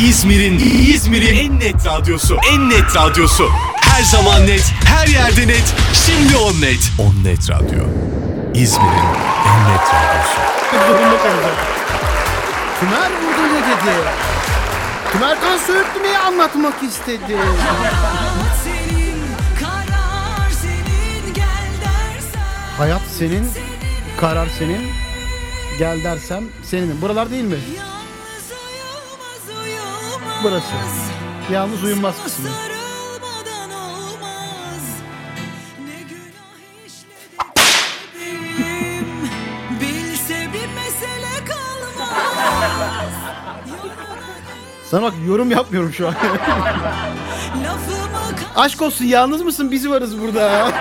İzmir'in İzmir'in en net radyosu. En net radyosu. Her zaman net, her yerde net. Şimdi on net. On net radyo. İzmir'in en net radyosu. Zorunda kalacak. Burada ne dedi? Tümer kan Söğütlü neyi anlatmak istedi? Hayat senin, karar senin. Gel dersem senin. Buralar değil mi? Burası. Yalnız uyunmaz kısmı. Sana bak yorum yapmıyorum şu an. Aşk olsun yalnız mısın? Biz varız burada.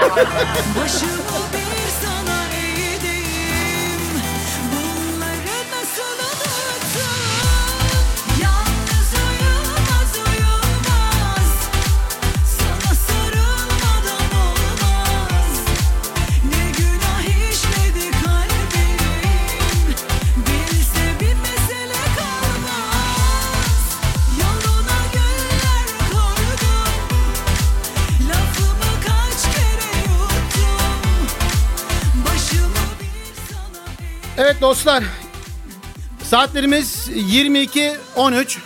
Dostlar. Saatlerimiz 22.13.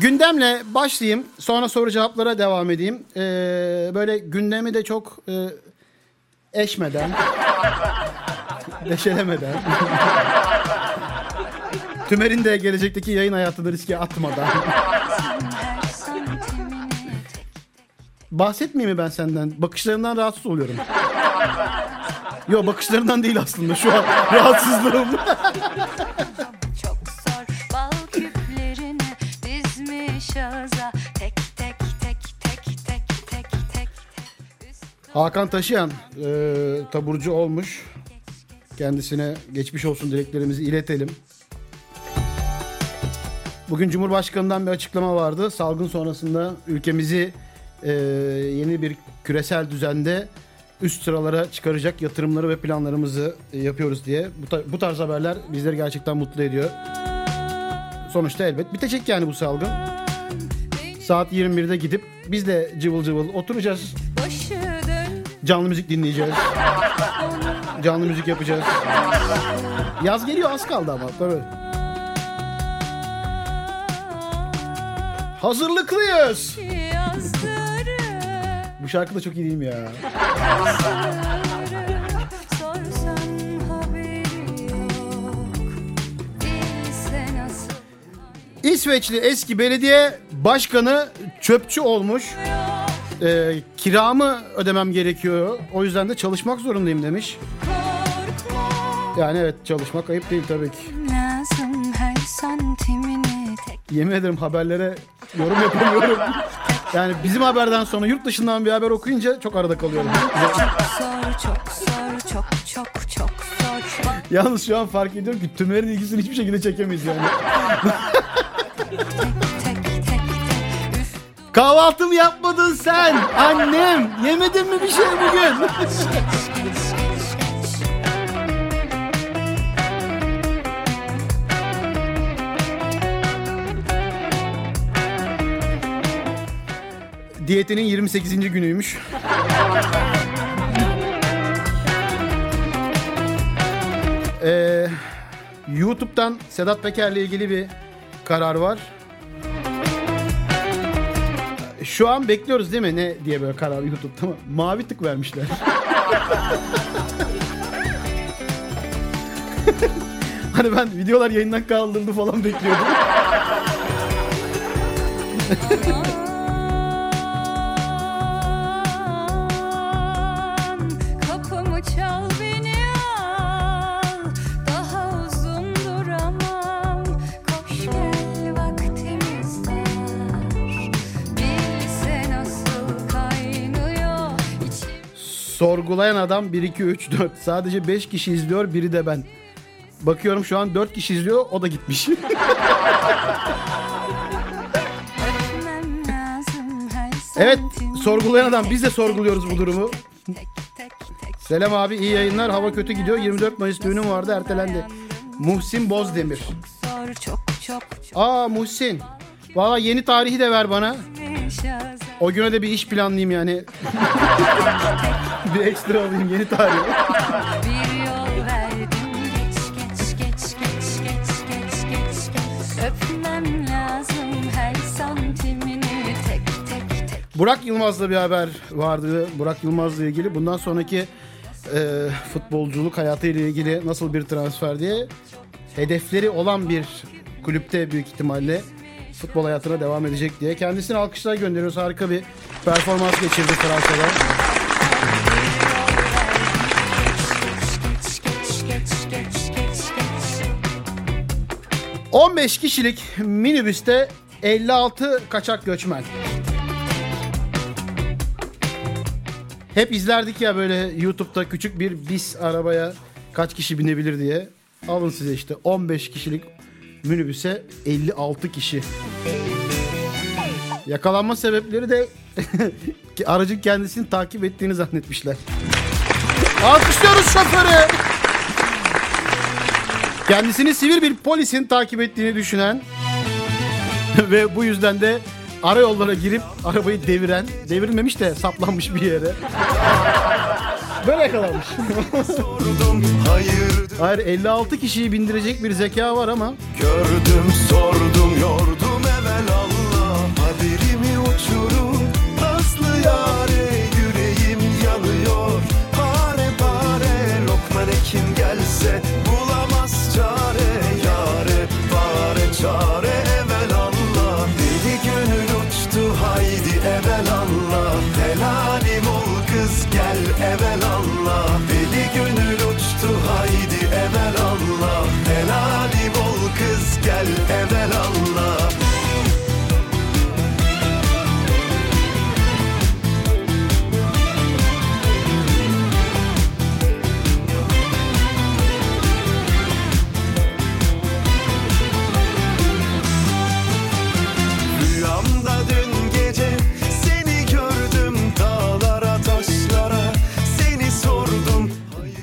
Gündemle başlayayım. Sonra soru cevaplara devam edeyim. Ee, böyle gündemi de çok e, eşmeden, deşelemeden. Tümer'in de gelecekteki yayın hayatını riske atmadan. Bahsetmeyeyim mi ben senden? Bakışlarından rahatsız oluyorum. Yo bakışlarından değil aslında şu an rahatsızlığım. Hakan Taşıyan e, taburcu olmuş. Kendisine geçmiş olsun dileklerimizi iletelim. Bugün Cumhurbaşkanı'ndan bir açıklama vardı. Salgın sonrasında ülkemizi e, yeni bir küresel düzende üst sıralara çıkaracak yatırımları ve planlarımızı e, yapıyoruz diye. Bu, bu tarz haberler bizleri gerçekten mutlu ediyor. Sonuçta elbet bitecek yani bu salgın. Saat 21'de gidip biz de cıvıl cıvıl oturacağız. Canlı müzik dinleyeceğiz. Canlı müzik yapacağız. Yaz geliyor az kaldı ama tabii. Hazırlıklıyız. Bu şarkı da çok iyi değil mi ya? İsveçli eski belediye başkanı çöpçü olmuş. Ee, kiramı ödemem gerekiyor. O yüzden de çalışmak zorundayım demiş. Yani evet çalışmak ayıp değil tabii ki. Yemin ederim haberlere yorum yapamıyorum. Yani bizim haberden sonra yurt dışından bir haber okuyunca çok arada kalıyorum. Yalnız şu an fark ediyorum ki tümerin ilgisini hiçbir şekilde çekemeyiz yani. Kahvaltı mı yapmadın sen? Annem yemedin mi bir şey bugün? Diyetinin 28. günüymüş. Ee, YouTube'dan Sedat Peker'le ilgili bir karar var. Şu an bekliyoruz değil mi? Ne diye böyle karar YouTube'da mı? Mavi tık vermişler. hani ben videolar yayından kaldırıldı falan bekliyordum. Sorgulayan adam 1 2 3 4. Sadece 5 kişi izliyor, biri de ben. Bakıyorum şu an 4 kişi izliyor, o da gitmiş. Evet, sorgulayan adam biz de sorguluyoruz bu durumu. Selam abi, iyi yayınlar. Hava kötü gidiyor. 24 Mayıs düğünüm vardı, ertelendi. Muhsin Bozdemir. Aa Muhsin. Valla yeni tarihi de ver bana. O güne de bir iş planlayayım yani. bir ekstra alayım yeni tek Burak Yılmaz'la bir haber vardı. Burak Yılmaz'la ilgili. Bundan sonraki e, futbolculuk hayatıyla ilgili nasıl bir transfer diye hedefleri olan bir kulüpte büyük ihtimalle futbol hayatına devam edecek diye. Kendisine alkışlar gönderiyoruz. Harika bir performans geçirdi Fransa'da. Geç geç geç geç geç geç 15 kişilik minibüste 56 kaçak göçmen. Hep izlerdik ya böyle YouTube'da küçük bir bis arabaya kaç kişi binebilir diye. Alın size işte 15 kişilik minibüse 56 kişi. Yakalanma sebepleri de aracın kendisini takip ettiğini zannetmişler. Alkışlıyoruz şoförü. Kendisini sivil bir polisin takip ettiğini düşünen ve bu yüzden de ara yollara girip arabayı deviren, devirmemiş de saplanmış bir yere. Böyle hayır Hayır 56 kişiyi bindirecek bir zeka var ama. Gördüm sordum yordum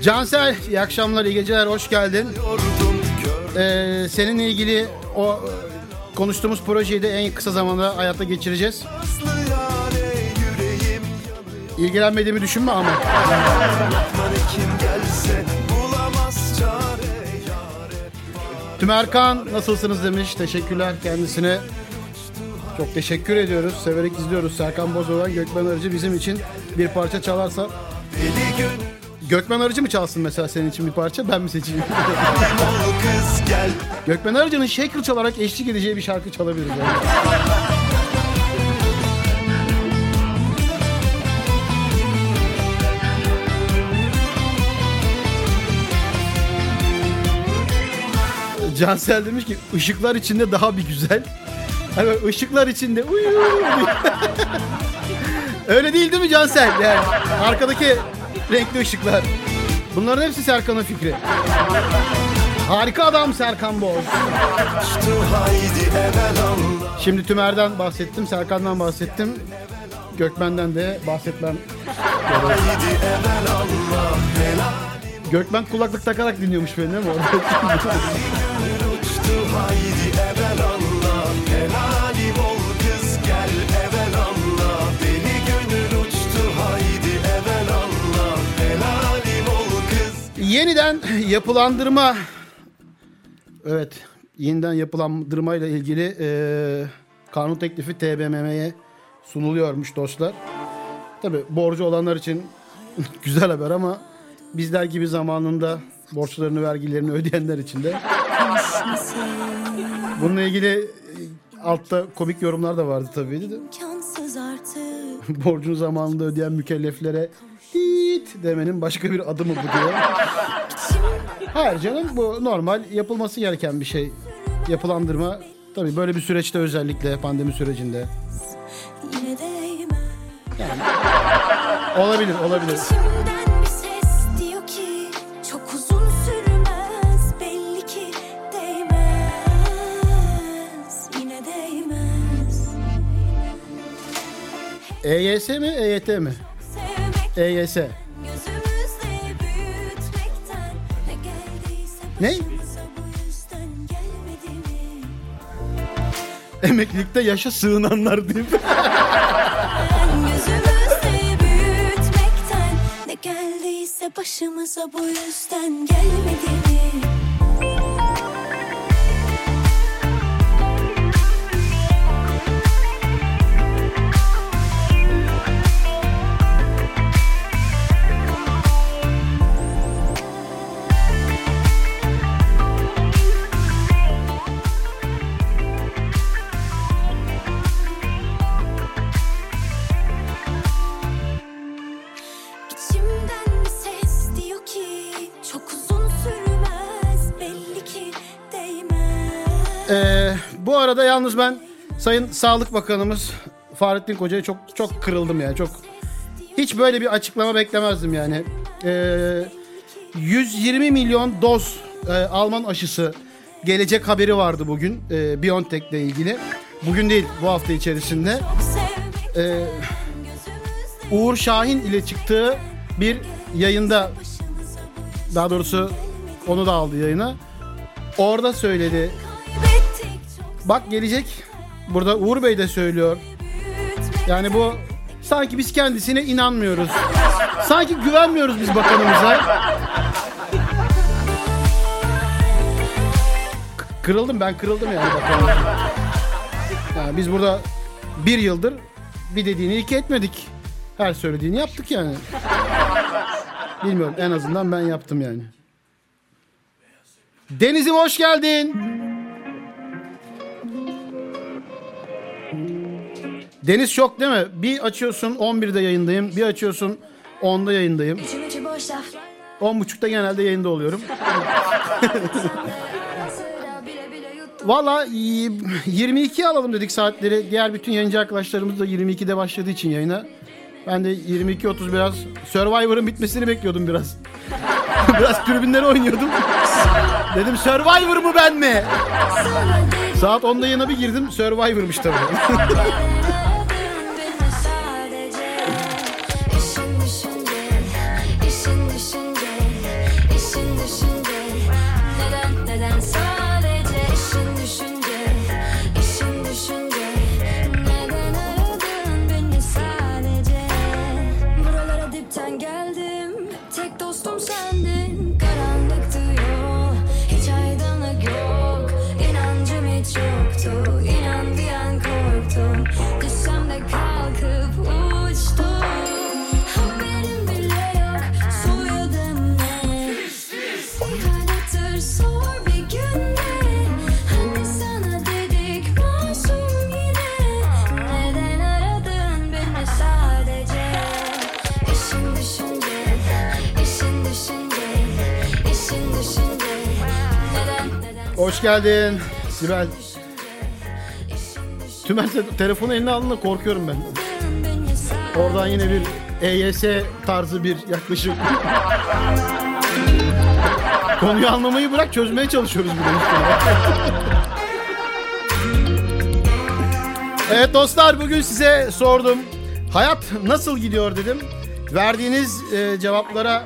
Cansel iyi akşamlar iyi geceler hoş geldin. Ee, seninle ilgili o konuştuğumuz projeyi de en kısa zamanda hayata geçireceğiz. İlgilenmediğimi düşünme ama. Tümerkan nasılsınız demiş. Teşekkürler kendisine. Çok teşekkür ediyoruz. Severek izliyoruz. Serkan Bozoğlan, Gökmen Arıcı bizim için bir parça çalarsa. Gökmen Arıcı mı çalsın mesela senin için bir parça? Ben mi seçeyim? Gökmen Arıcı'nın shaker çalarak eşlik edeceği bir şarkı çalabiliriz. Yani. Cansel demiş ki ışıklar içinde daha bir güzel. Hani ışıklar içinde uyu. Öyle değil değil mi Cansel? Yani arkadaki renkli ışıklar. Bunların hepsi Serkan'ın fikri. Harika adam Serkan Boz. Şimdi Tümer'den bahsettim, Serkan'dan bahsettim. Gökmen'den de bahsetmem. Gökmen kulaklık takarak dinliyormuş beni değil mi? Yeniden yapılandırma. Evet, yeniden yapılandırmayla ilgili eee, kanun teklifi TBMM'ye sunuluyormuş dostlar. Tabi borcu olanlar için güzel haber ama bizler gibi zamanında borçlarını, vergilerini ödeyenler için de bununla ilgili e, altta komik yorumlar da vardı tabii de. Borcunu zamanında ödeyen mükelleflere it demenin başka bir adı mı bu diye. Hayır canım bu normal yapılması gereken bir şey. Yapılandırma tabii böyle bir süreçte özellikle pandemi sürecinde. Değmez Olabilir olabilir. Diyor EYS mi EYT mi? EYS. Ne? mi? Emeklilikte yaşa sığınanlar Ne geldiyse başımıza bu yüzden gelmedi yalnız ben Sayın Sağlık Bakanımız Fahrettin Koca'ya çok çok kırıldım yani. Çok hiç böyle bir açıklama beklemezdim yani. Ee, 120 milyon doz e, Alman aşısı gelecek haberi vardı bugün e, BioNTech ile ilgili. Bugün değil bu hafta içerisinde. Gözümüzde Uğur Şahin ile çıktığı bir yayında daha doğrusu onu da aldı yayına. Orada söyledi. Bak gelecek. Burada Uğur Bey de söylüyor. Yani bu sanki biz kendisine inanmıyoruz. Sanki güvenmiyoruz biz bakanımıza. Kırıldım ben kırıldım yani bakanım. Yani biz burada bir yıldır bir dediğini iki etmedik. Her söylediğini yaptık yani. Bilmiyorum en azından ben yaptım yani. Deniz'im hoş geldin. Deniz şok değil mi? Bir açıyorsun 11'de yayındayım. Bir açıyorsun 10'da yayındayım. İçim içi boş laflar 10.30'da genelde yayında oluyorum. Valla y- 22 alalım dedik saatleri. Diğer bütün yayıncı arkadaşlarımız da 22'de başladığı için yayına. Ben de 22.30 biraz Survivor'ın bitmesini bekliyordum biraz. biraz tribünleri oynuyordum. Dedim Survivor mu ben mi? Saat 10'da yayına bir girdim Survivor'mış tabii. Hoş geldin Sibel. Tümer telefonu eline aldığında korkuyorum ben. Oradan yine bir EYS tarzı bir yaklaşım. Konuyu anlamayı bırak çözmeye çalışıyoruz üstüne. evet dostlar bugün size sordum. Hayat nasıl gidiyor dedim. Verdiğiniz e, cevaplara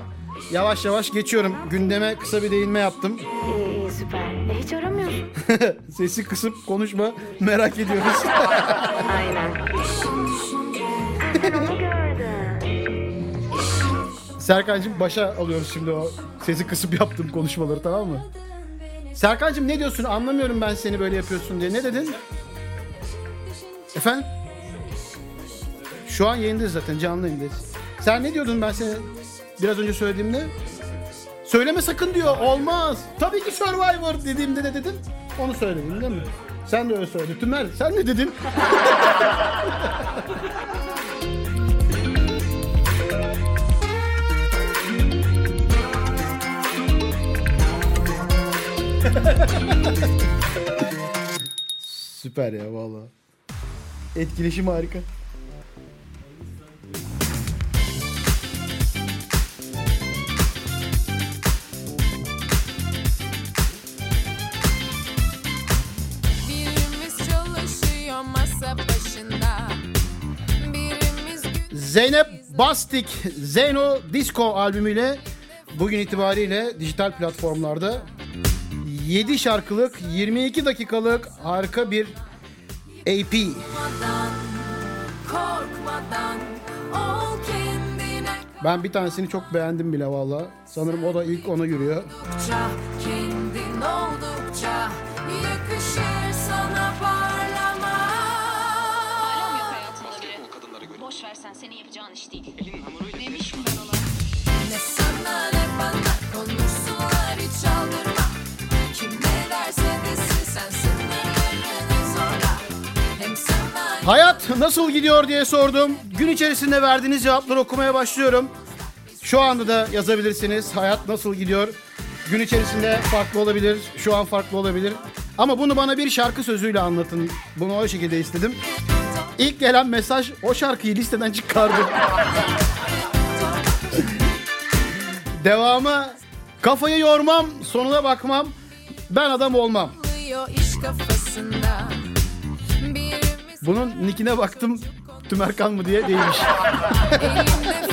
yavaş yavaş geçiyorum. Gündeme kısa bir değinme yaptım. İyi süper. E, hiç aramıyorsun. Sesi kısıp konuşma merak ediyoruz. Aynen. Sen onu gördün. Serkan'cığım başa alıyoruz şimdi o sesi kısıp yaptığım konuşmaları tamam mı? Serkan'cığım ne diyorsun? Anlamıyorum ben seni böyle yapıyorsun diye. Ne dedin? Efendim? Şu an yayındayız zaten canlı yayındayız. Sen ne diyordun ben seni biraz önce söylediğimde? Söyleme sakın diyor. Olmaz. Tabii ki Survivor dediğimde ne dedin? Onu söyledin değil mi? Sen de öyle söyledin. Tümer sen ne dedin? Süper ya valla. Etkileşim harika. Zeynep Bastik Zeno Disco albümüyle bugün itibariyle dijital platformlarda 7 şarkılık 22 dakikalık harika bir AP. Ben bir tanesini çok beğendim bile valla. Sanırım o da ilk ona yürüyor. kendin oldukça yakışır sana parlama. Boş ver sen senin yapacağın iş değil. Demişim ben ona. Ne sana ne bana konuşsunlar hiç aldırma. Kim ne derse desin sen sınırlarını zorla. Hem sana Hayat nasıl gidiyor diye sordum. Gün içerisinde verdiğiniz cevapları okumaya başlıyorum. Şu anda da yazabilirsiniz. Hayat nasıl gidiyor? Gün içerisinde farklı olabilir, şu an farklı olabilir. Ama bunu bana bir şarkı sözüyle anlatın. Bunu o şekilde istedim. İlk gelen mesaj o şarkıyı listeden çıkardım. Devamı kafayı yormam, sonuna bakmam. Ben adam olmam. Bunun nickine baktım. Tümerkan mı diye değilmiş. elinde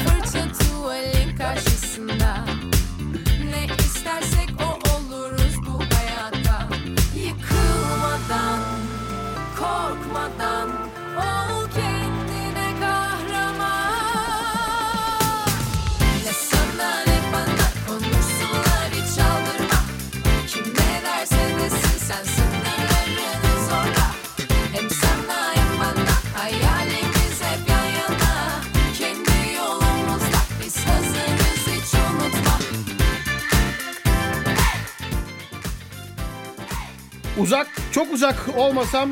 Uzak, çok uzak olmasam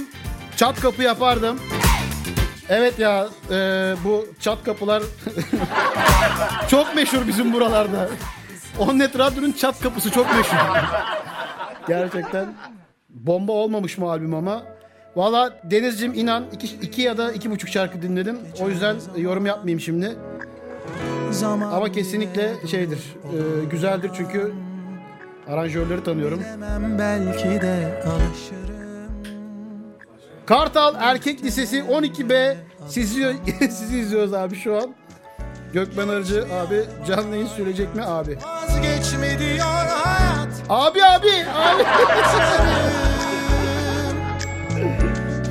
çat kapı yapardım. Evet ya, e, bu çat kapılar çok meşhur bizim buralarda. Onnet Radyo'nun çat kapısı çok meşhur. Gerçekten bomba olmamış mı albüm ama. Valla Deniz'cim inan iki, iki ya da iki buçuk şarkı dinledim. O yüzden yorum yapmayayım şimdi. Ama kesinlikle şeydir, e, güzeldir çünkü aranjörleri tanıyorum. belki de alışırım Kartal Erkek Lisesi 12B sizi, sizi izliyoruz abi şu an. Gökmen Arıcı abi canlı yayın söyleyecek mi abi? Hayat Abi abi abi.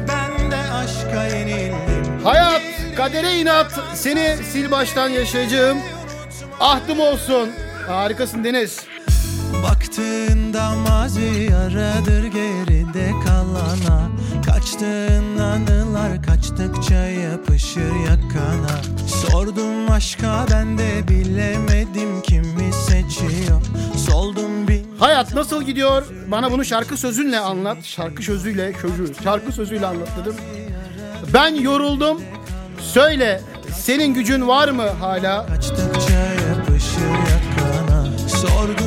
Ben de aşka yenildim Hayat kadere inat seni sil baştan yaşayacağım. Ahtım olsun. Harikasın Deniz. Baktığında mazi aradır geride kalana Kaçtığın anılar kaçtıkça yapışır yakana Sordum aşka ben de bilemedim kimi seçiyor Soldum bin Hayat nasıl gidiyor? Bana bunu şarkı sözünle anlat. Şarkı sözüyle, sözü, şarkı sözüyle anlat dedim. Ben yoruldum. Söyle, senin gücün var mı hala? Kaçtıkça yapışır yakana Sordum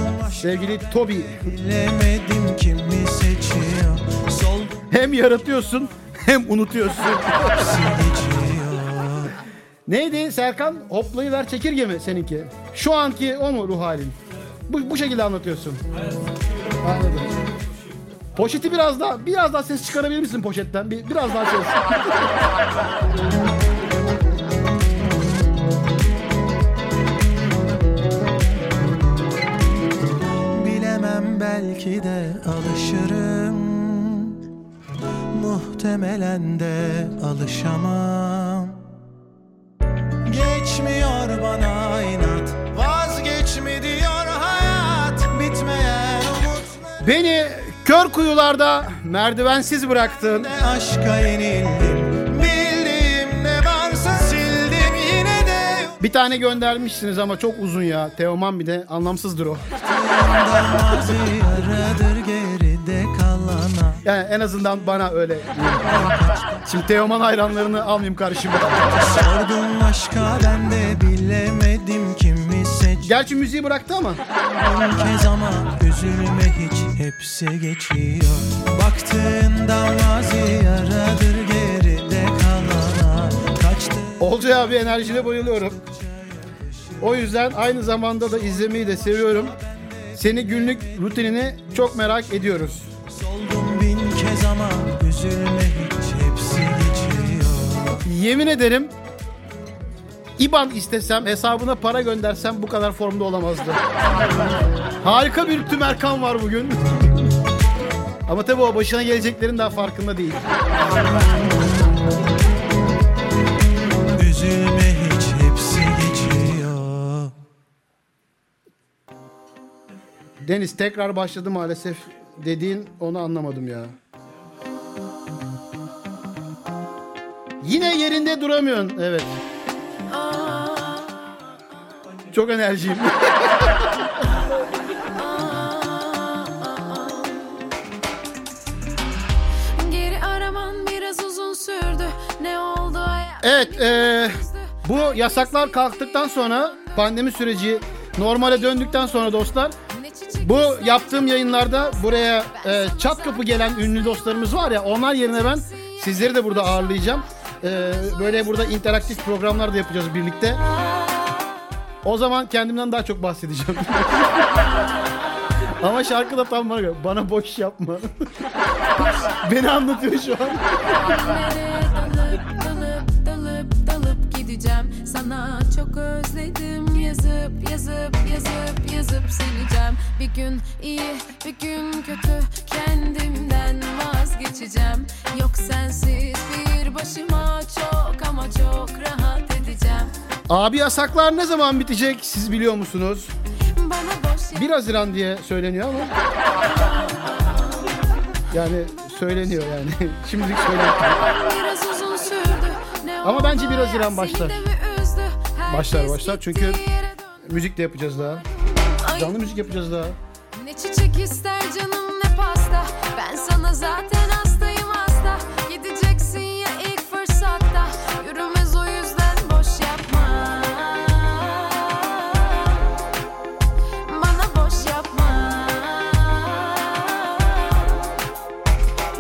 Sevgili Toby, bilemedim kimi seçiyor Soldum hem yaratıyorsun hem unutuyorsun. Neydi Serkan? Hoplayıver çekirge mi seninki? Şu anki o mu ruh halin? Bu, bu şekilde anlatıyorsun. Anladım. Poşeti biraz daha, biraz daha ses çıkarabilir misin poşetten? Bir, biraz daha ses. Bilemem belki de alışırım. Muhtemelen de alışamam. Geçmiyor bana inat Vazgeçme diyor hayat. Bitmeyen umut Beni kör kuyularda merdivensiz bıraktın. Aşka yenildim Bir tane göndermişsiniz ama çok uzun ya. Teoman bir de anlamsızdır o. Yani en azından bana öyle. Şimdi Teoman hayranlarını almayayım karşıma. Sordum aşka ben de bilemedim kimi seç Gerçi müziği bıraktı ama. Kez ama üzülme hiç hepsi geçiyor Baktığında mazi yaradır Olcay abi enerjine bayılıyorum. O yüzden aynı zamanda da izlemeyi de seviyorum. Seni günlük rutinini çok merak ediyoruz. Yemin ederim İban istesem, hesabına para göndersem bu kadar formda olamazdı. Harika bir tümerkan var bugün. Ama tabii o başına geleceklerin daha farkında değil. Deniz tekrar başladı maalesef dediğin onu anlamadım ya. Yine yerinde duramıyorsun. Evet. Çok enerjiyim. Geri araman biraz uzun sürdü. Ne oldu hayat? Evet, e, bu yasaklar kalktıktan sonra pandemi süreci normale döndükten sonra dostlar bu yaptığım yayınlarda buraya e, çat kapı gelen ünlü dostlarımız var ya onlar yerine ben sizleri de burada ağırlayacağım. E, böyle burada interaktif programlar da yapacağız birlikte. O zaman kendimden daha çok bahsedeceğim. Ama şarkı da tam bana göre. Bana boş yapma. Beni anlatıyor şu an. dalıp dalıp dalıp gideceğim Sana çok özledim yazıp yazıp yazıp yazıp sileceğim Bir gün iyi bir gün kötü kendimden vazgeçeceğim Yok sensiz bir başıma çok ama çok rahat edeceğim Abi yasaklar ne zaman bitecek siz biliyor musunuz? Bana boş yap- 1 Haziran diye söyleniyor ama. Yani söyleniyor yani. Şimdilik söyleniyor. Ama bence 1 hayat Haziran başlar. Başlar, başlar. Çünkü-. Müzik de yapacağız daha. Canlı müzik yapacağız daha. Ne çiçek ister canım ne pasta. Ben sana zaten hastayım hasta. Gideceksin ya ilk fırsatta. Yürümez o yüzden boş yapma. Bana boş yapma.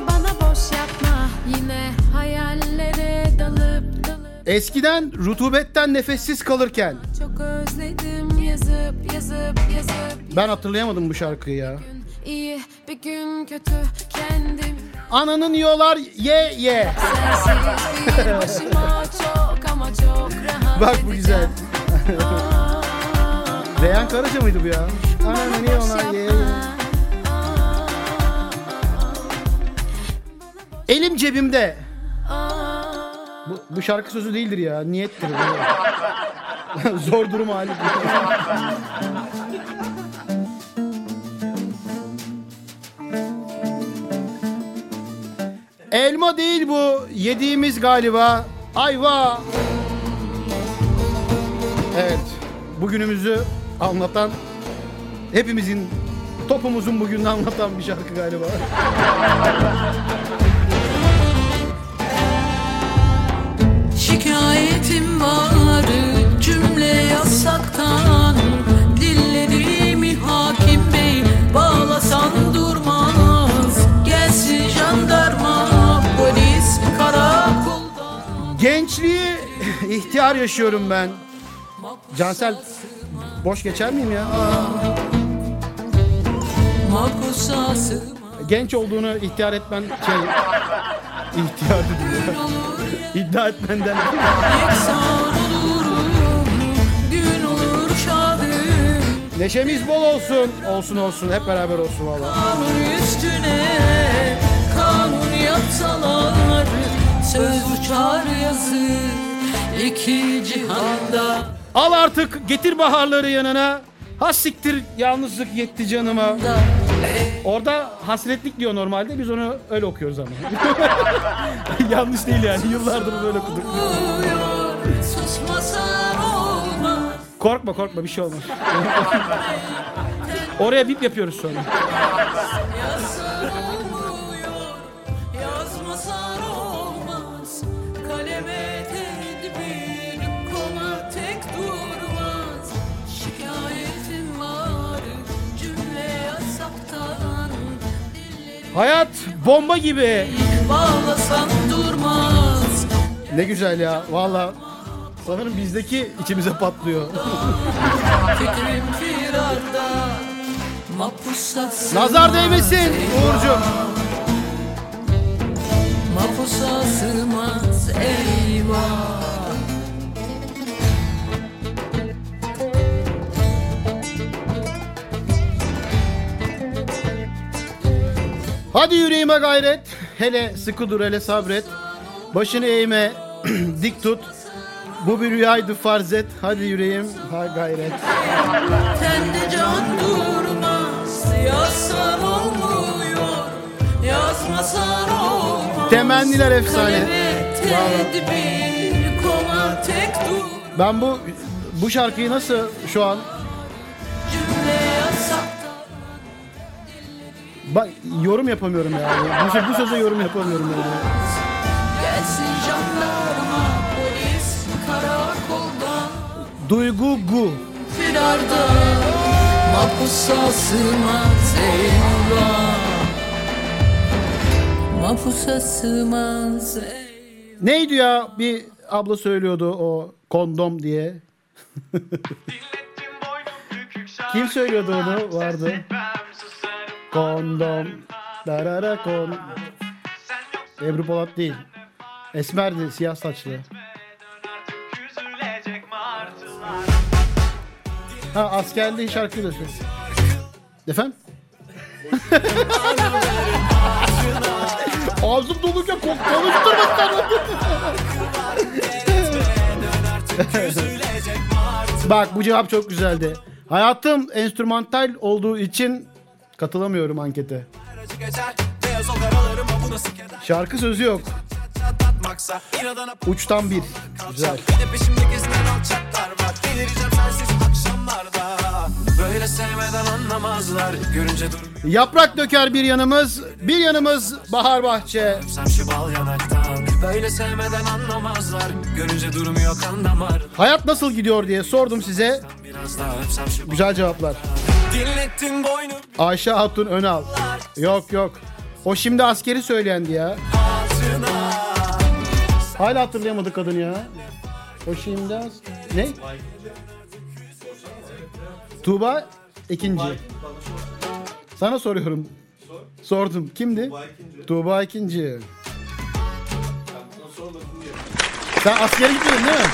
Bana boş yapma. Yine hayallere dalıp dalıp. Eskiden rutubetten nefessiz kalırken Çok yazıp yazıp yazıp ben hatırlayamadım bu şarkıyı ya. İyi bir gün kötü kendim Ananın yiyorlar ye ye. Bak bu güzel. Reyhan Karaca mıydı bu ya? Ananın yiyorlar ye ye. Elim cebimde. Bu, bu şarkı sözü değildir ya. Niyettir. Zor durum hali. Elma değil bu. Yediğimiz galiba. Ayva. Evet. Bugünümüzü anlatan hepimizin topumuzun bugününü anlatan bir şarkı galiba. Şikayetim var ihtiyar yaşıyorum ben. Cansel boş geçer miyim ya? Genç olduğunu ihtiyar etmen şey ihtiyar dedim ya. İddia etmenden. Neşemiz bol olsun. Olsun olsun hep beraber olsun valla. Kanun üstüne kanun yapsalar Söz uçar yazı iki cihanda Al artık getir baharları yanına. Has siktir yalnızlık yetti canıma. Orada hasretlik diyor normalde biz onu öyle okuyoruz ama. Yanlış değil yani yıllardır böyle okuduk. Korkma korkma bir şey olmaz. Oraya bip yapıyoruz sonra. Hayat bomba gibi. bağlasan durmaz Ne güzel ya valla. Sanırım bizdeki içimize patlıyor. Fikrim firarda Nazar değmesin Uğurcuğum. Mapusa sığmaz eyvah Hadi yüreğime gayret. Hele sıkı dur hele sabret. Başını eğme. dik tut. Bu bir rüyaydı farz et. Hadi yüreğim ha gayret. Tende can durmaz Yazsan olmuyor Yazmasan olmaz Temenniler efsane. Tedbir Koma Ben bu bu şarkıyı nasıl şu an bak yorum yapamıyorum yani. Bu, bu söze yorum yapamıyorum yani. Gelsin jandarma Polis karakoldan Duygu gu. Firarda Mapusa sığmaz eyvah Mapusa sığmaz eyvah Neydi ya bir abla söylüyordu o kondom diye. Kim söylüyordu onu vardı. Kondom. Darara kon. Ebru Polat değil. Esmerdi siyah saçlı. Ha askerliğin şarkıyı da söyle. Efendim? Ağzım doluyken ko- konuşturma sen. Bak bu cevap çok güzeldi. Hayatım enstrümantal olduğu için katılamıyorum ankete. Şarkı sözü yok. Uçtan bir. Güzel. Böyle sevmeden anlamazlar Görünce Yaprak döker bir yanımız, bir yanımız bahar bahçe. Böyle sevmeden anlamazlar Görünce durmuyor kan damar Hayat nasıl gidiyor diye sordum size. Güzel cevaplar. Dinlettin boynu Ayşe Hatun Önal. Yok yok. O şimdi askeri söyleyendi ya. Hala hatırlayamadık kadın ya. O şimdi as- ne? Tuğba ikinci. Sana soruyorum. Sordum. Kimdi? Tuğba ikinci. Sen askere gitmedin değil mi?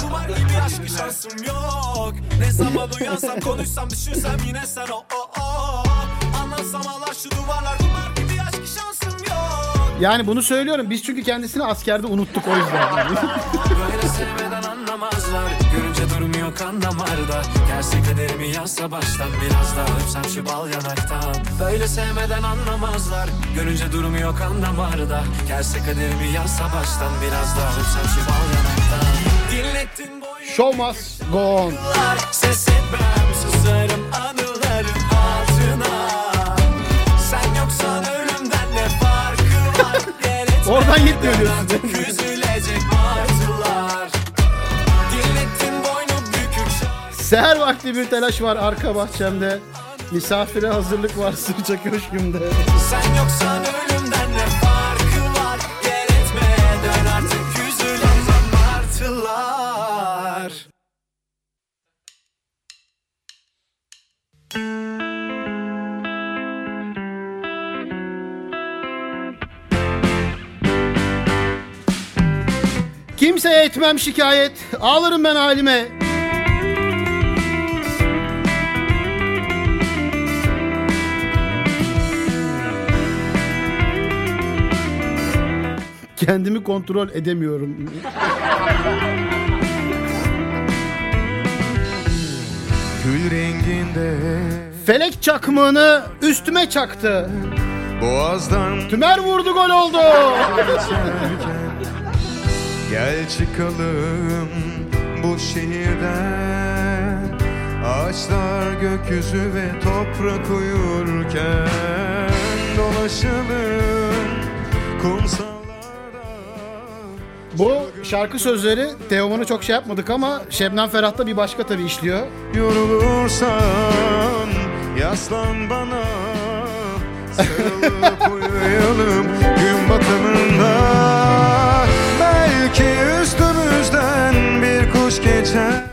Kumar gibi aşk şansım yok Ne zaman uyansam konuşsam düşünsem yine sen o o o Anlatsam ağlar şu duvarlar Yani bunu söylüyorum. Biz çünkü kendisini askerde unuttuk o yüzden. Böyle sevmeden anlamazlar Görünce durmuyor kan damarda Gerçek kaderimi yazsa baştan Biraz daha öpsem şu bal yanaktan Böyle sevmeden anlamazlar Görünce durmuyor kan damarda Gerçek kaderimi yazsa baştan Biraz daha öpsem şu bal yanaktan Dinlettin boynu Show must go on. Ses etmem susarım anılarım Oradan gitmiyor diyorsun. artık Üzülecek martılar Dinlettin boynu bükük şarkı Seher vakti bir telaş var arka bahçemde. Misafire hazırlık var sıcak köşkümde. Sen yoksan ölümden ne farkı var Gel etme dön artık üzülecek martılar Kimseye etmem şikayet. Ağlarım ben halime. Kendimi kontrol edemiyorum. Kül renginde Felek çakmağını üstüme çaktı. boğazdan Tümer vurdu gol oldu. Gel çıkalım bu şehirden. Ağaçlar gökyüzü ve toprak uyurken Dolaşalım kumsallarda. Bu şarkı sözleri Teoman'ı çok şey yapmadık ama Şebnem Ferah'ta bir başka tabii işliyor. Yorulursan yaslan bana Sarılıp uyuyalım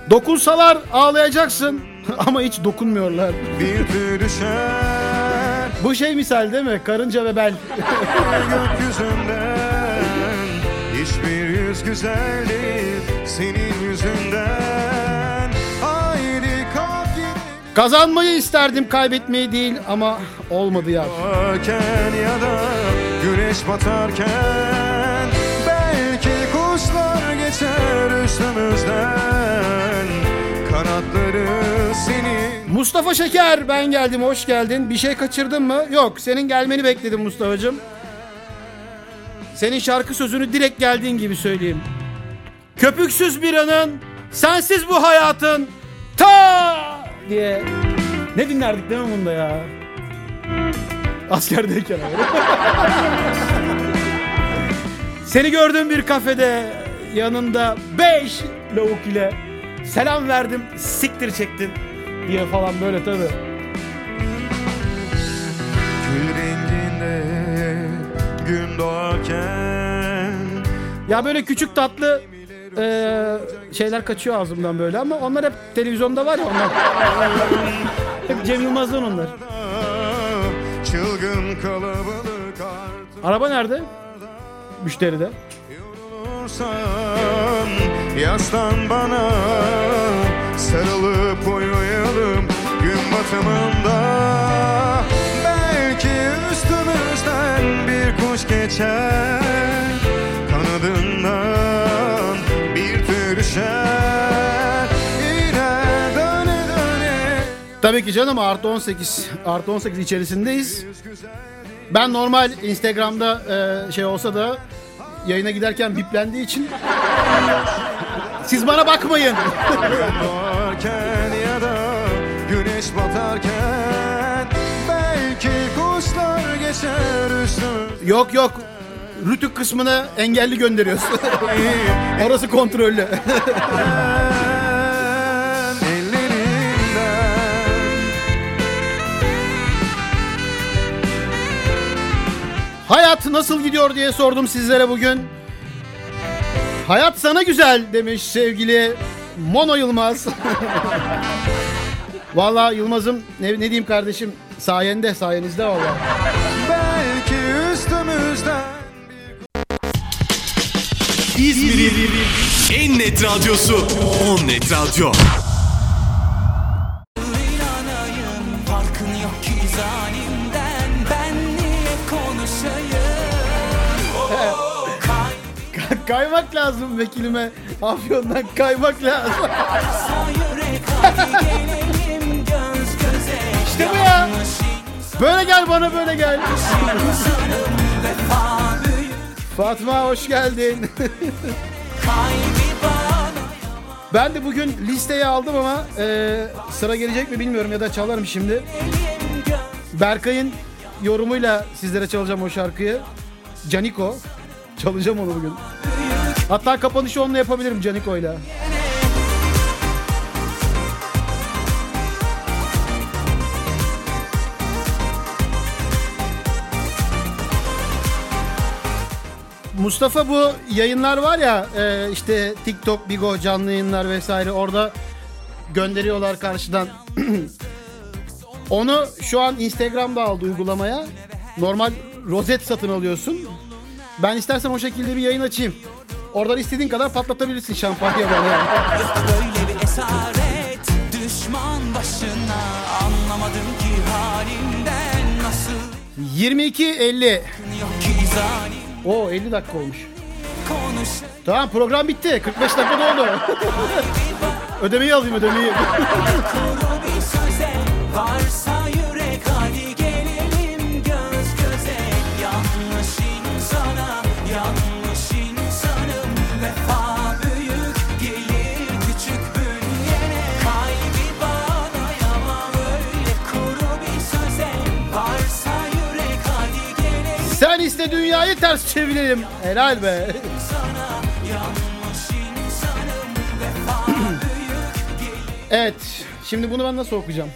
Dokunsalar ağlayacaksın ama hiç dokunmuyorlar. Bir düşer Bu şey misal değil mi? Karınca ve bel. gökyüzünden Hiçbir yüz güzel değil senin yüzünden gidelim Kazanmayı isterdim kaybetmeyi değil ama olmadı ya. Varken ya da güneş batarken Belki kuşlar geçer yüzümüzden Kanatları senin Mustafa Şeker ben geldim hoş geldin. Bir şey kaçırdın mı? Yok senin gelmeni bekledim Mustafa'cığım. Senin şarkı sözünü direkt geldiğin gibi söyleyeyim. Köpüksüz bir anın, sensiz bu hayatın ta diye. Ne dinlerdik değil mi bunda ya? Askerdeyken abi. Seni gördüğüm bir kafede yanında 5 lavuk ile selam verdim siktir çektin diye falan böyle tabi. Gül renginde gün doğarken Ya böyle küçük tatlı eee, şeyler kaçıyor ağzımdan böyle ama onlar hep televizyonda var ya onlar. hep Cem Yılmaz'dan onlar. Çılgın kalabalık artık Araba nerede? Müşteride. Olursan Yaslan bana. Sarılıp uyuyalım Gün batımında. Belki üstümüzden bir kuş geçer Kanadından bir tür düşer döne döne. Tabii ki canım artı 18 artı 18 içerisindeyiz. Ben normal Instagram'da eee, şey olsa da yayına giderken biplendiği için siz bana bakmayın. ya da güneş batarken belki kuşlar geçer yok yok. Rütük kısmına engelli gönderiyoruz. Orası kontrollü. Hayat nasıl gidiyor diye sordum sizlere bugün. Hayat sana güzel demiş sevgili Mono Yılmaz. Valla Yılmaz'ım ne, ne diyeyim kardeşim sayende sayenizde valla. belki üstümüzden İzmir'in en net radyosu On Net Radyo. Kaymak lazım vekilime. Afyon'dan kaymak lazım. İşte bu ya. Böyle gel bana böyle gel. Fatma hoş geldin. ben de bugün listeyi aldım ama e, sıra gelecek mi bilmiyorum ya da çalarım şimdi. Berkay'ın yorumuyla sizlere çalacağım o şarkıyı. Caniko. Çalacağım onu bugün. Hatta kapanışı onunla yapabilirim Caniko'yla. Mustafa bu yayınlar var ya e, işte TikTok, Bigo canlı yayınlar vesaire orada gönderiyorlar karşıdan. Onu şu an Instagram'da aldı uygulamaya. Normal rozet satın alıyorsun. Ben istersen o şekilde bir yayın açayım. Oradan istediğin kadar patlatabilirsin şampanya bana. yani. Böyle bir esaret Düşman başına Anlamadım ki halimden Nasıl 22.50. yok ki zalim Oo 50 dakika olmuş. Konuş Tamam program bitti. 45 dakika oldu. ödemeyi alayım ödemeyi. kuru bir söze Varsa İste dünyayı ters çevirelim. Helal be. Evet. Şimdi bunu ben nasıl okuyacağım?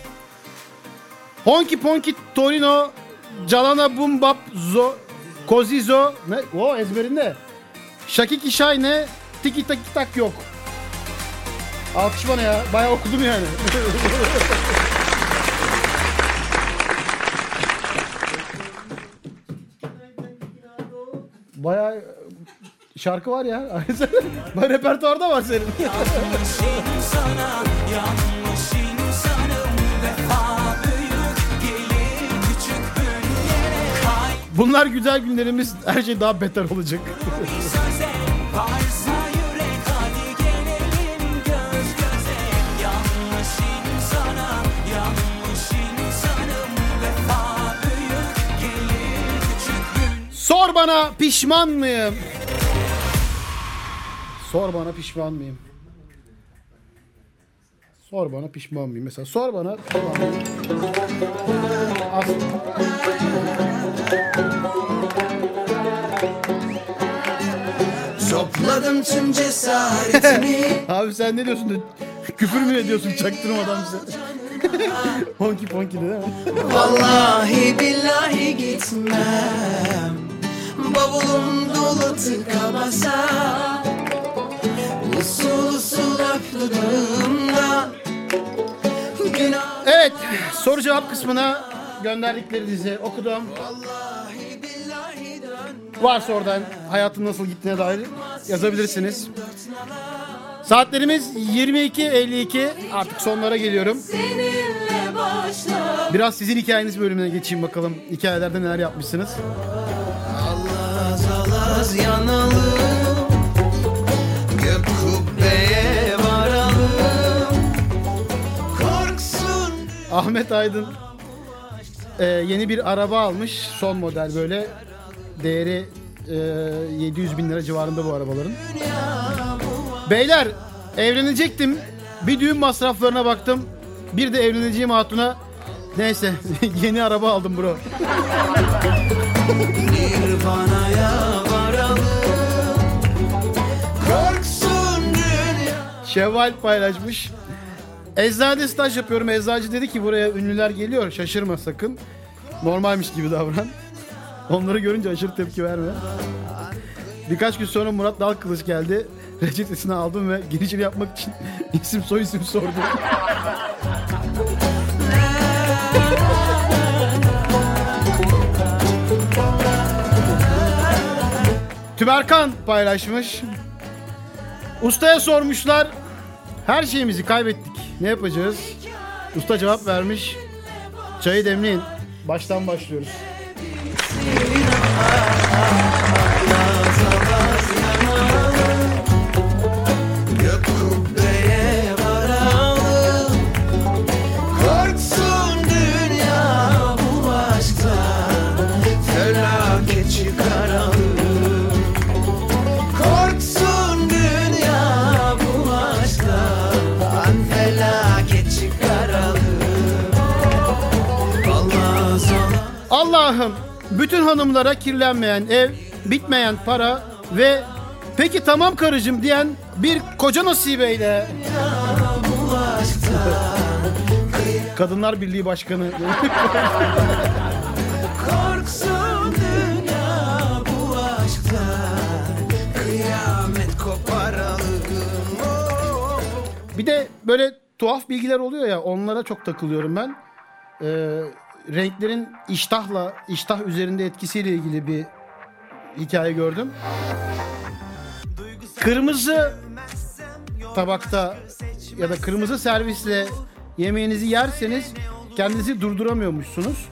Honky Ponky Torino Calana Bum Bap Zo Kozizo ne? O ezberinde. Şakiki Şayne Tiki Taki Tak yok. Alkış bana ya. Bayağı okudum yani. Bayağı e, şarkı var ya. Bayağı repertuarda var senin. Bunlar güzel günlerimiz. Her şey daha beter olacak. Sor bana pişman mıyım? Sor bana pişman mıyım? Sor bana pişman mıyım? Mesela sor bana? Aslında. Topladım tüm cesaretimi Abi sen ne diyorsun? Küfür mü ediyorsun çaktırmadan bize? honki ponki de değil mi? Vallahi billahi gitmem Bavulum dolu tıka basa Usul usul öp dudağımda Günah Evet soru cevap kısmına gönderdiklerinizi okudum. Varsa oradan hayatın nasıl gittiğine dair yazabilirsiniz. Saatlerimiz 22.52 artık sonlara geliyorum. Biraz sizin hikayeniz bölümüne geçeyim bakalım. Hikayelerde neler yapmışsınız. Alaz yanalım Gök kubbeye varalım Korksun Ahmet Aydın e, yeni bir araba almış. Son model böyle. Değeri e, 700 bin lira civarında bu arabaların. Beyler evlenecektim. Bir düğün masraflarına baktım. Bir de evleneceğim hatuna Neyse yeni araba aldım bro. Nirvana'ya Şevval paylaşmış. Eczanede staj yapıyorum. Eczacı dedi ki buraya ünlüler geliyor. Şaşırma sakın. Normalmiş gibi davran. Onları görünce aşırı tepki verme. Birkaç gün sonra Murat Dalkılıç geldi. Reçetesini aldım ve girişini yapmak için isim soy isim sordum. Tüberkan paylaşmış. Ustaya sormuşlar. Her şeyimizi kaybettik. Ne yapacağız? Usta cevap vermiş. Çayı demleyin. Baştan başlıyoruz. Bütün hanımlara kirlenmeyen ev, bitmeyen para ve peki tamam karıcığım diyen bir koca nasip eyle. bu aşktan Kadınlar Birliği Başkanı. Korksun dünya bu aşktan Kıyamet koparalım. Bir de böyle tuhaf bilgiler oluyor ya onlara çok takılıyorum ben. Ee, renklerin iştahla, iştah üzerinde etkisiyle ilgili bir hikaye gördüm. Kırmızı tabakta ya da kırmızı servisle yemeğinizi yerseniz kendinizi durduramıyormuşsunuz.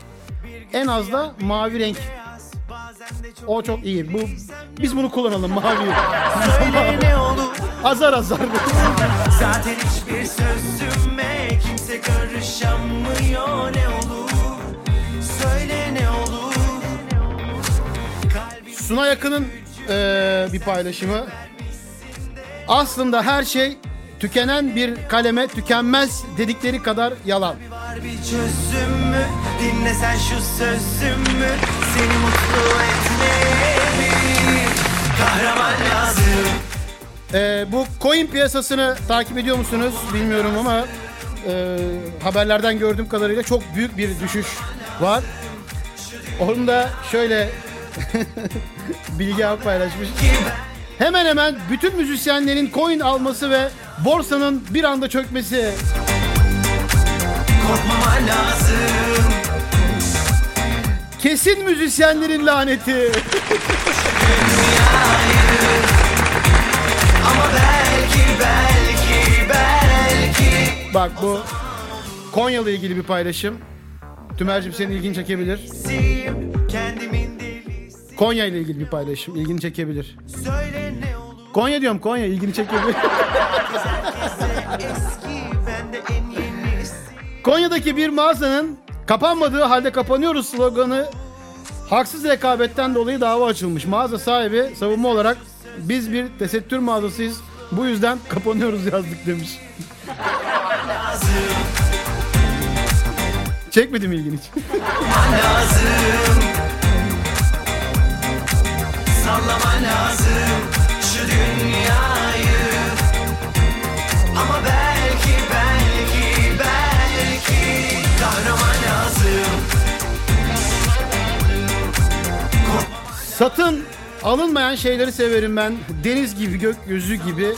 En az da mavi renk. O çok iyi. Bu biz bunu kullanalım mavi. Azar azar. Zaten hiçbir sözüme kimse karışamıyor ne Suna Yakın'ın eee, bir paylaşımı. Aslında her şey tükenen bir kaleme tükenmez dedikleri kadar yalan. Var bir çözüm mü dinle sen şu sözümü Seni mutlu etmeye bir kahraman lazım Eee, bu coin piyasasını takip ediyor musunuz bilmiyorum ama eee, haberlerden gördüğüm kadarıyla çok büyük bir düşüş var. Onu da şöyle Bilge abi paylaşmış. Hemen hemen bütün müzisyenlerin coin alması ve borsanın bir anda çökmesi. Korkmaman lazım Kesin müzisyenlerin laneti. Ama belki belki belki Bak bu Konya'la ilgili bir paylaşım. Tümer'cim senin ilgini çekebilir. Kendimin Konya ile ilgili bir paylaşım. ilgini çekebilir. Konya diyorum Konya ilgini çekebilir. Konya'daki bir mağazanın kapanmadığı halde kapanıyoruz sloganı Haksız rekabetten dolayı dava açılmış. Mağaza sahibi savunma olarak biz bir tesettür mağazasıyız. Bu yüzden kapanıyoruz yazdık demiş. Çekmedim ilgini hiç. Lazım Sallaman lazım şu dünyayı Ama belki belki belki Kahraman lazım Satın alınmayan şeyleri severim ben. Deniz gibi, gökyüzü gibi,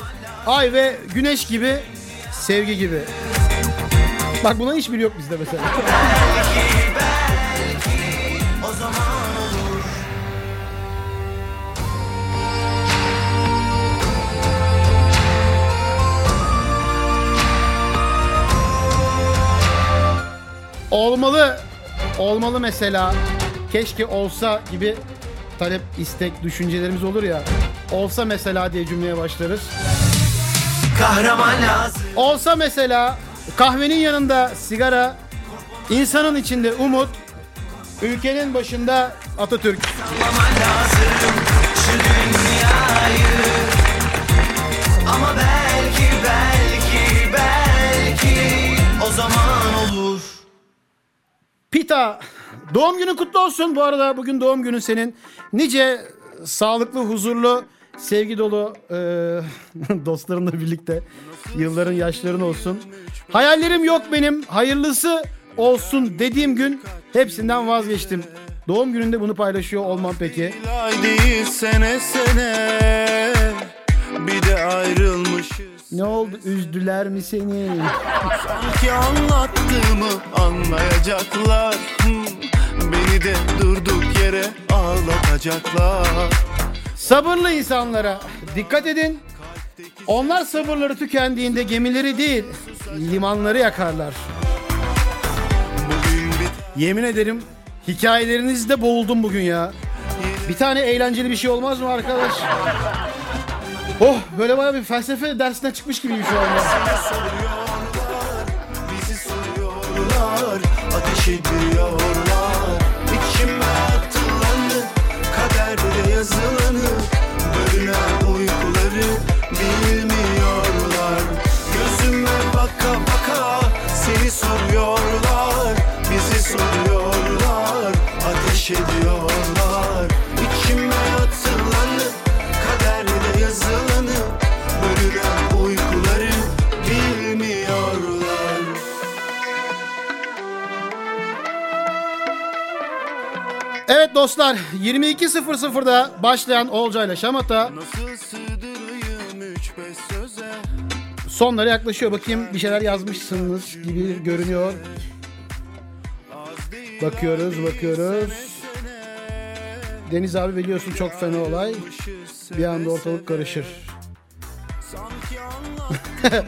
ay ve güneş gibi, sevgi gibi. Bak buna hiçbiri yok bizde mesela. Belki belki o zaman Olmalı, olmalı mesela. Keşke olsa gibi talep, istek, düşüncelerimiz olur ya. Olsa mesela diye cümleye başlarız. Kahraman lazım Olsa mesela kahvenin yanında sigara, insanın içinde umut, ülkenin başında Atatürk. Sallaman lazım şu dünyayı Ama belki belki belki o zaman Pita, doğum günün kutlu olsun. Bu arada bugün doğum günün senin. Nice sağlıklı, huzurlu, sevgi dolu e, dostlarınla birlikte yılların yaşların olsun. Hayallerim yok benim. Hayırlısı olsun dediğim gün hepsinden vazgeçtim. Doğum gününde bunu paylaşıyor olmam peki. Bir de ayrılmışız Ne oldu üzdüler mi seni? Sanki anlattığımı anlayacaklar Beni de durduk yere ağlatacaklar Sabırlı insanlara dikkat edin. Onlar sabırları tükendiğinde gemileri değil, limanları yakarlar. Yemin ederim hikayelerinizde boğuldum bugün ya. Bir tane eğlenceli bir şey olmaz mı arkadaş? Oh böyle baya bir felsefe dersinden çıkmış gibiyim şu anda. Ateş ediyorlar İçime atılanı Kaderde yazılanı Bölünen uykuları Bilmiyorlar Gözüme baka baka Seni soruyorlar Bizi soruyorlar Ateş ediyorlar Evet dostlar 22.00'da başlayan Şamata üç beş söze sonlara yaklaşıyor. Bakayım bir şeyler yazmışsınız gibi görünüyor. Bakıyoruz bakıyoruz. Deniz abi biliyorsun çok fena olay. Bir anda ortalık karışır.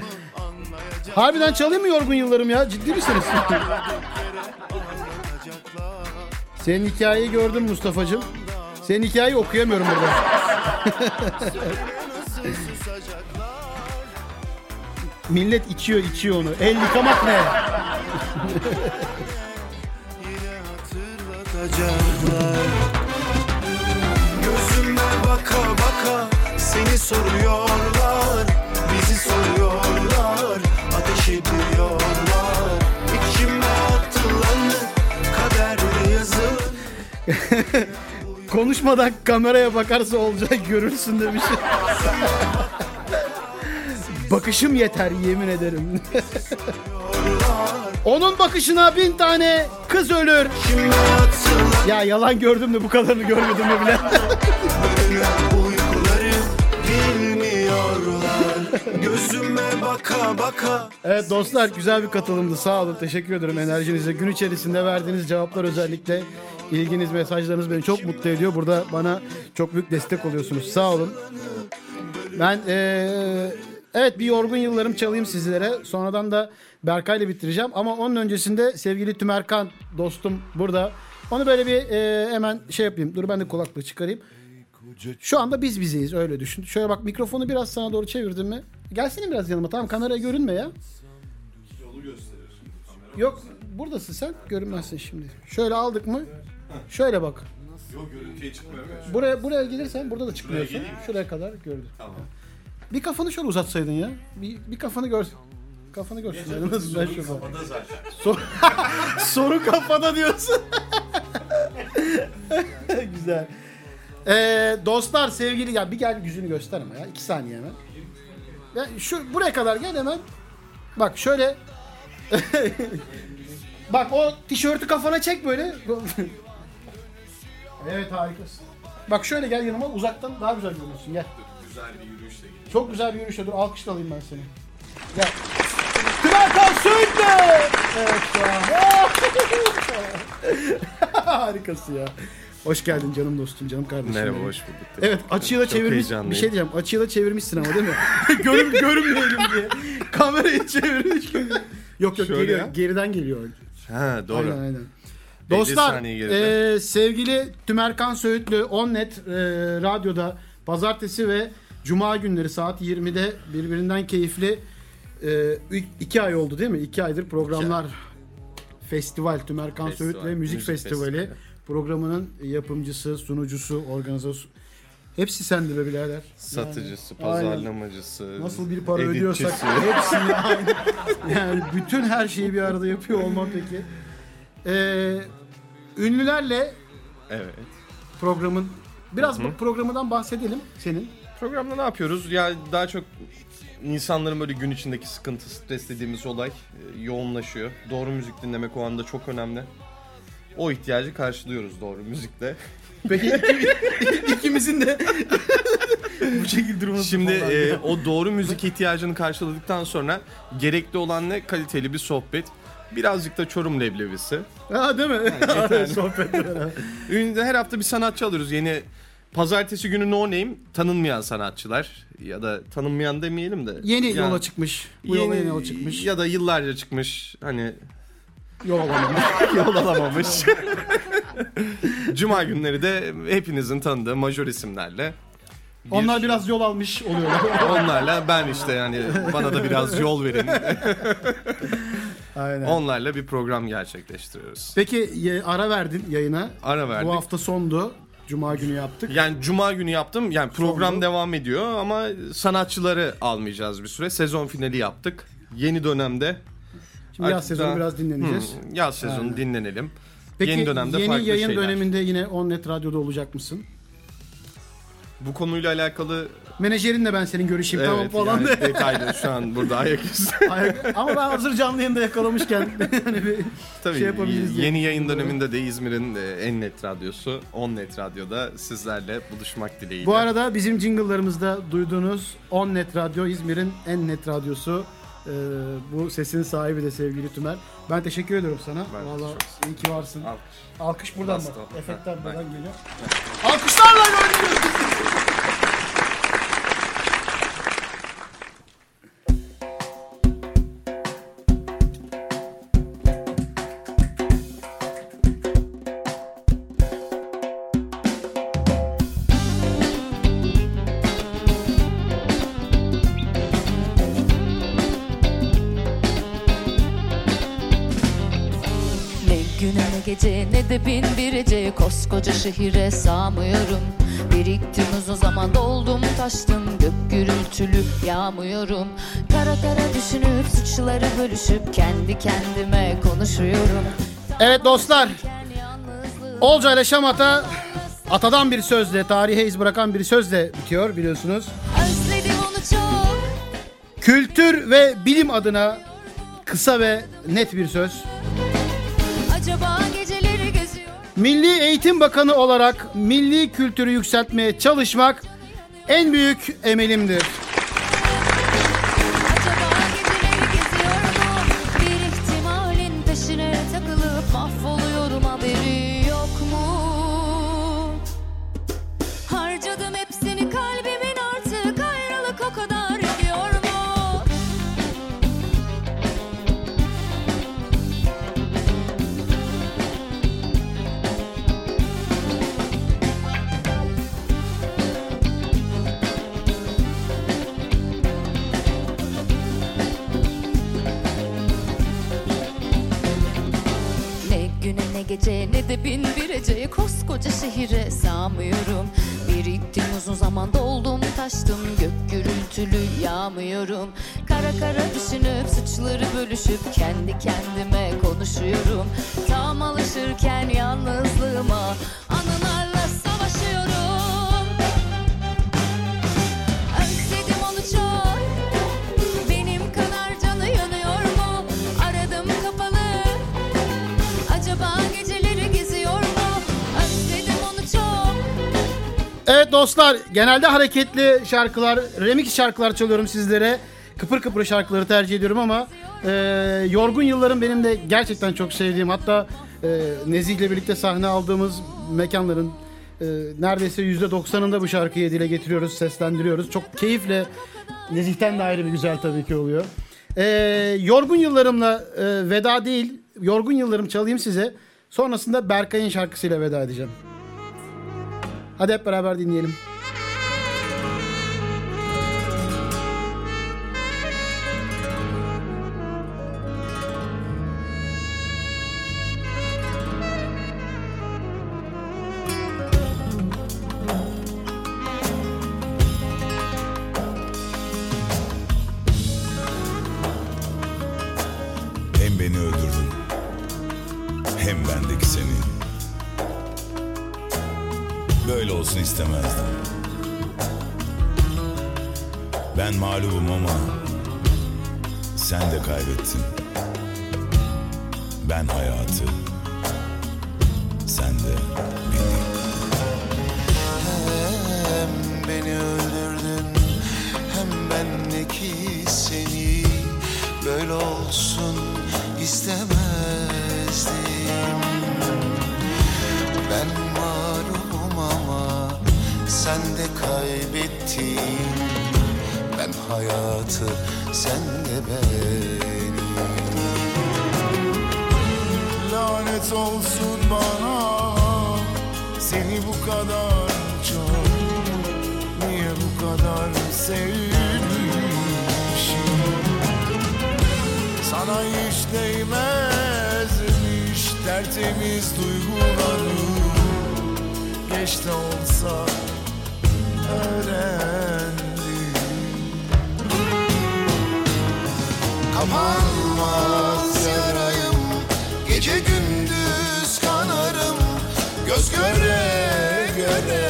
Harbiden çalayım mı yorgun yıllarım ya? Ciddi misiniz? Senin hikayeyi gördüm Mustafa'cığım. Senin hikayeyi okuyamıyorum burada. Millet içiyor içiyor onu. El yıkamak ne? Gözüme baka baka seni soruyorlar Bizi soruyorlar Konuşmadan kameraya bakarsa olacak görürsün demiş. Bakışım yeter yemin ederim. Onun bakışına bin tane kız ölür. Ya yalan gördüm de bu kadarını görmedim mi bile. Gözüme baka baka evet dostlar güzel bir katılımdı. Sağ olun. Teşekkür ederim enerjinize. Gün içerisinde verdiğiniz cevaplar özellikle ilginiz, mesajlarınız beni çok mutlu ediyor. Burada bana çok büyük destek oluyorsunuz. Sağ olun. Ben eee, evet bir yorgun yıllarım çalayım sizlere. Sonradan da Berkay'la bitireceğim. Ama onun öncesinde sevgili Tümerkan dostum burada. Onu böyle bir eee, hemen şey yapayım. Dur ben de kulaklığı çıkarayım. Şu anda biz bizeyiz öyle düşün. Şöyle bak mikrofonu biraz sana doğru çevirdim mi? Gelsene biraz yanıma tamam kameraya görünme ya. Yok buradasın sen görünmezsin şimdi. Şöyle aldık mı? Şöyle bak. Yok görüntüye çıkmıyor mu? Buraya buraya gelirsen burada da çıkmıyorsun. geleyim? Şuraya kadar gördüm. Tamam. Bir kafanı şöyle uzatsaydın ya. Bir, bir kafanı gör. Kafanı görsün. Ben şu Kafada zaten. Soru, soru kafada diyorsun. Güzel. Ee, dostlar sevgili ya bir gel yüzünü göster ama ya. iki saniye hemen. Ya şu buraya kadar gel hemen. Bak şöyle. Bak o tişörtü kafana çek böyle. Evet harikasın. Bak şöyle gel yanıma uzaktan daha güzel görünüyorsun gel. Güzel bir yürüyüşle gidiyor. Çok güzel bir yürüyüşle dur alkışla alayım ben seni. Gel. Tümerkan Söğütlü! Evet ya. Harikası ya. Hoş geldin canım dostum, canım kardeşim. Merhaba benim. hoş bulduk. Evet açıyı da çevirmiş. Bir şey diyeceğim. Açıyı da çevirmişsin ama değil mi? Görün, görünmeyelim diye. Kamerayı çevirmiş. Yok yok Şöyle geliyor. ya. Geriden geliyor. Ha doğru. Aynen aynen. 50 Dostlar e, sevgili Tümerkan Söğütlü Onnet e, radyoda pazartesi ve cuma günleri saat 20'de birbirinden keyifli e, iki ay oldu değil mi? İki aydır programlar festival Tümerkan Festival, Söğütlü Müzik, müzik Festivali festivali. programının yapımcısı, sunucusu, organizatörü hepsi sende be birader. Satıcısı, Yani, aynen. pazarlamacısı, Nasıl bir para editçisi. ödüyorsak hepsini aynı. Yani bütün her şeyi bir arada yapıyor olmam peki. Ee, ünlülerle Evet. programın biraz bu programından bahsedelim senin. Programda ne yapıyoruz? Ya daha çok insanların böyle gün içindeki sıkıntı, stres dediğimiz olay e, yoğunlaşıyor. Doğru müzik dinlemek o anda çok önemli. O ihtiyacı karşılıyoruz doğru müzikle. Peki iki- ikimizin de bu şekilde durması Şimdi falan. e, o doğru müzik ihtiyacını karşıladıktan sonra gerekli olan ne? Kaliteli bir sohbet. Birazcık da Çorum leblebisi. ha, değil mi? yeterli. Sohbet. Her hafta bir sanatçı alıyoruz. Yeni pazartesi günü no name tanınmayan sanatçılar ya da tanınmayan demeyelim de. Yeni Yani yola çıkmış. Bu yola yeni yola çıkmış. Ya da yıllarca çıkmış hani Yol alamamış. yol alamamış. Cuma günleri de hepinizin tanıdığı majör isimlerle. bir- Onlar biraz yol almış oluyorlar. Onlarla ben işte yani bana da biraz yol verin. Aynen. Onlarla bir program gerçekleştiriyoruz. Peki ara verdin yayına. Ara verdik. Bu hafta sondu. Cuma günü yaptık. Yani cuma günü yaptım. Yani program Sondu. devam ediyor ama sanatçıları almayacağız bir süre. Sezon finali yaptık. Yeni dönemde Şimdi yaz sezonu biraz dinleneceğiz. Hmm, yaz sezonu Aynen. dinlenelim. Peki yeni dönemde yeni farklı yayın şeyler. döneminde yine Onnet Radyo'da olacak mısın? Bu konuyla alakalı Menajerinle ben senin görüşeyim tamam evet, falan. yani de. detaylı şu an burada ayaküstü. Ayak- Ama ben hazır canlı yayında yakalamışken hani bir Tabii şey yapabiliriz diye. yeni yayın döneminde de İzmir'in e, en net radyosu, On Net Radyo'da sizlerle buluşmak dileğiyle. Bu arada bizim jingle'larımızda duyduğunuz Onnet Radyo İzmir'in en net radyosu. Ee, bu sesin sahibi de sevgili Tümer. Ben teşekkür ediyorum sana. Ben Vallahi iyi ki varsın. Alkış. Alkış buradan bak. Efektler buradan geliyor. Alkışlarla oynuyoruz. Gece ne de bin bir gece Koskoca şehire sağmıyorum Biriktim uzun zaman doldum taştım Gök gürültülü yağmıyorum Kara kara düşünüp suçları bölüşüp Kendi kendime konuşuyorum Evet dostlar. Olca ile Şamata atadan bir sözle, tarihe iz bırakan bir sözle bitiyor biliyorsunuz. Kültür ve bilim adına kısa ve net bir söz. Milli Eğitim Bakanı olarak milli kültürü yükseltmeye çalışmak en büyük emelimdir. Koskoca şehire sığamıyorum. Biriktim uzun zaman doldum taştım Gök gürültülü yağmıyorum. Kara kara düşünüp suçları bölüşüp Kendi kendime konuşuyorum. Tam alışırken yalnızlığıma Dostlar genelde hareketli şarkılar, remix şarkılar çalıyorum sizlere. Kıpır kıpır şarkıları tercih ediyorum ama e, Yorgun Yıllarım benim de gerçekten çok sevdiğim hatta e, Nezih ile birlikte sahne aldığımız mekanların e, neredeyse %90'ında bu şarkıyı dile getiriyoruz, seslendiriyoruz. Çok keyifle Nezih'ten de ayrı bir güzel tabii ki oluyor. E, yorgun Yıllarım'la e, veda değil, Yorgun Yıllarım çalayım size. Sonrasında Berkay'ın şarkısıyla veda edeceğim. Hadi hep beraber dinleyelim. Sen de kaybettin. Ben hayatı Sen de beni Hem beni öldürdün hem bendeki seni. Böyle olsun istemezdim. Ben mağlubum ama sen de kaybettin hayatı sen de beni Lanet olsun bana Seni bu kadar çok. Niye bu kadar sevmişim? Sana hiç değmezmiş Tertemiz duygularım Geç de olsa öğrendim Kapanmaz yarayım Gece gündüz kanarım. Göz göre göre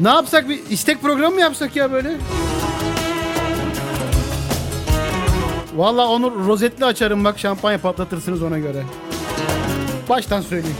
Ne yapsak bir istek programı mı yapsak ya böyle? Valla onu rozetli açarım bak şampanya patlatırsınız ona göre. Baştan söyleyeyim.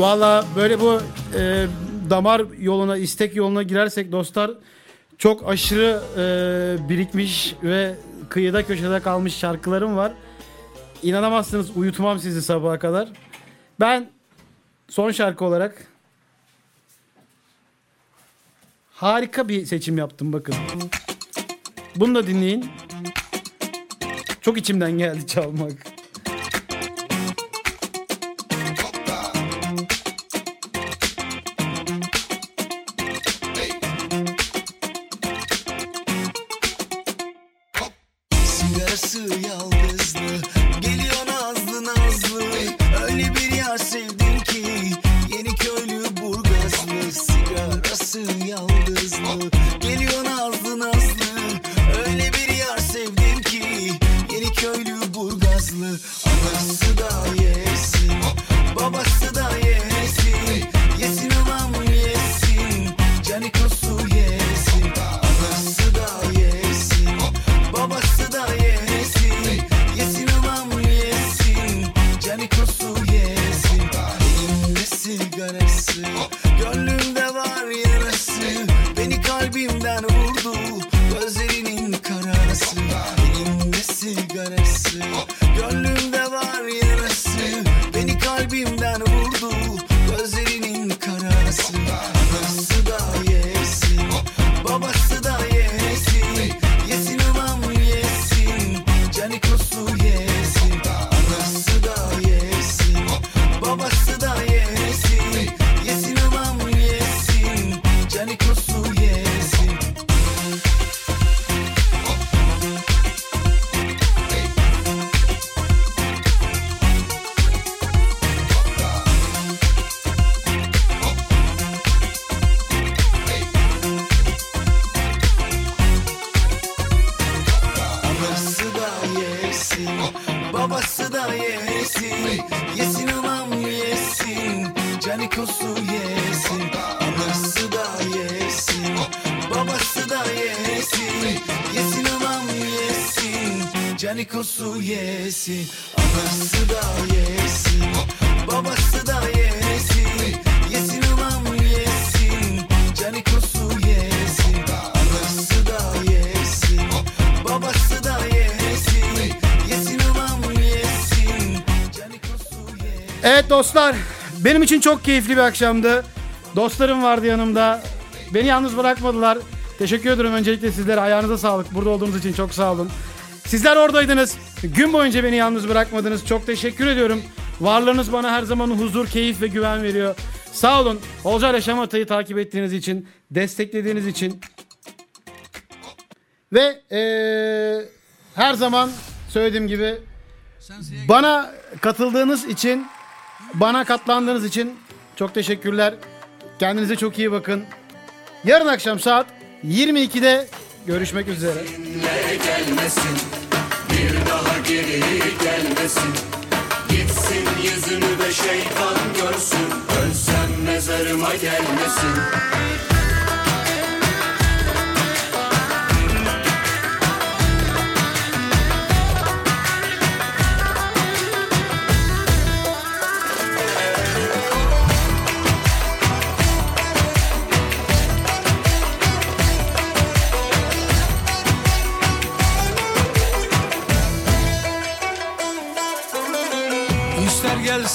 Valla böyle bu e, damar yoluna, istek yoluna girersek dostlar çok aşırı e, birikmiş ve kıyıda köşede kalmış şarkılarım var. İnanamazsınız uyutmam sizi sabaha kadar. Ben son şarkı olarak harika bir seçim yaptım bakın. Bunu da dinleyin. Çok içimden geldi çalmak. Benim için çok keyifli bir akşamdı. Dostlarım vardı yanımda. Beni yalnız bırakmadılar. Teşekkür ederim öncelikle sizlere. Ayağınıza sağlık. Burada olduğunuz için çok sağ olun. Sizler oradaydınız. Gün boyunca beni yalnız bırakmadınız. Çok teşekkür ediyorum. Varlığınız bana her zaman huzur, keyif ve güven veriyor. Sağ olun. Olcay ile Şamata'yı takip ettiğiniz için, desteklediğiniz için. Ve eee, her zaman söylediğim gibi bana katıldığınız için, bana katlandığınız için çok teşekkürler. Kendinize çok iyi bakın. Yarın akşam saat 22'de görüşmek üzere. gelmesin Bir daha geri gelmesin Gitsin yüzünü de şeytan görsün Ölsem mezarıma gelmesin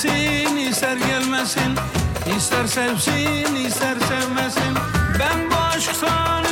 gelsin ister gelmesin İster sevsin ister sevmesin. Ben bu aşktan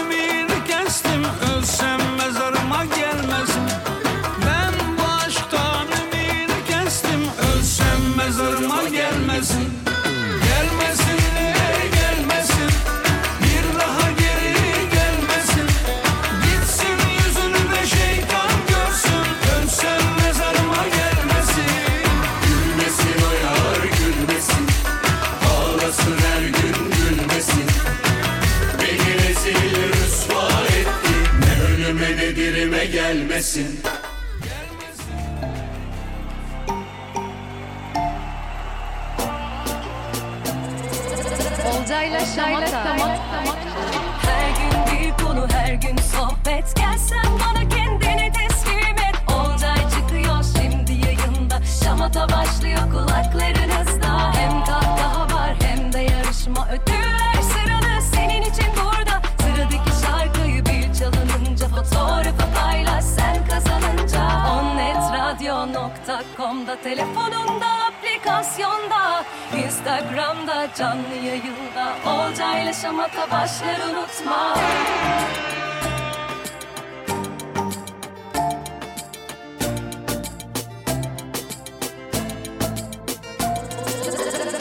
Onnetradio.com'da Telefonunda aplikasyonda Instagram'da canlı yayında Olcayla şamata başlar unutma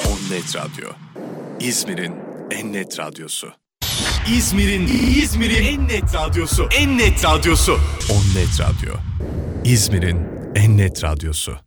Onnet Radyo. İzmir'in en net radyosu. İzmir'in İzmir'in en net radyosu. En net radyosu. Onnet Radyo. İzmir'in en net radyosu.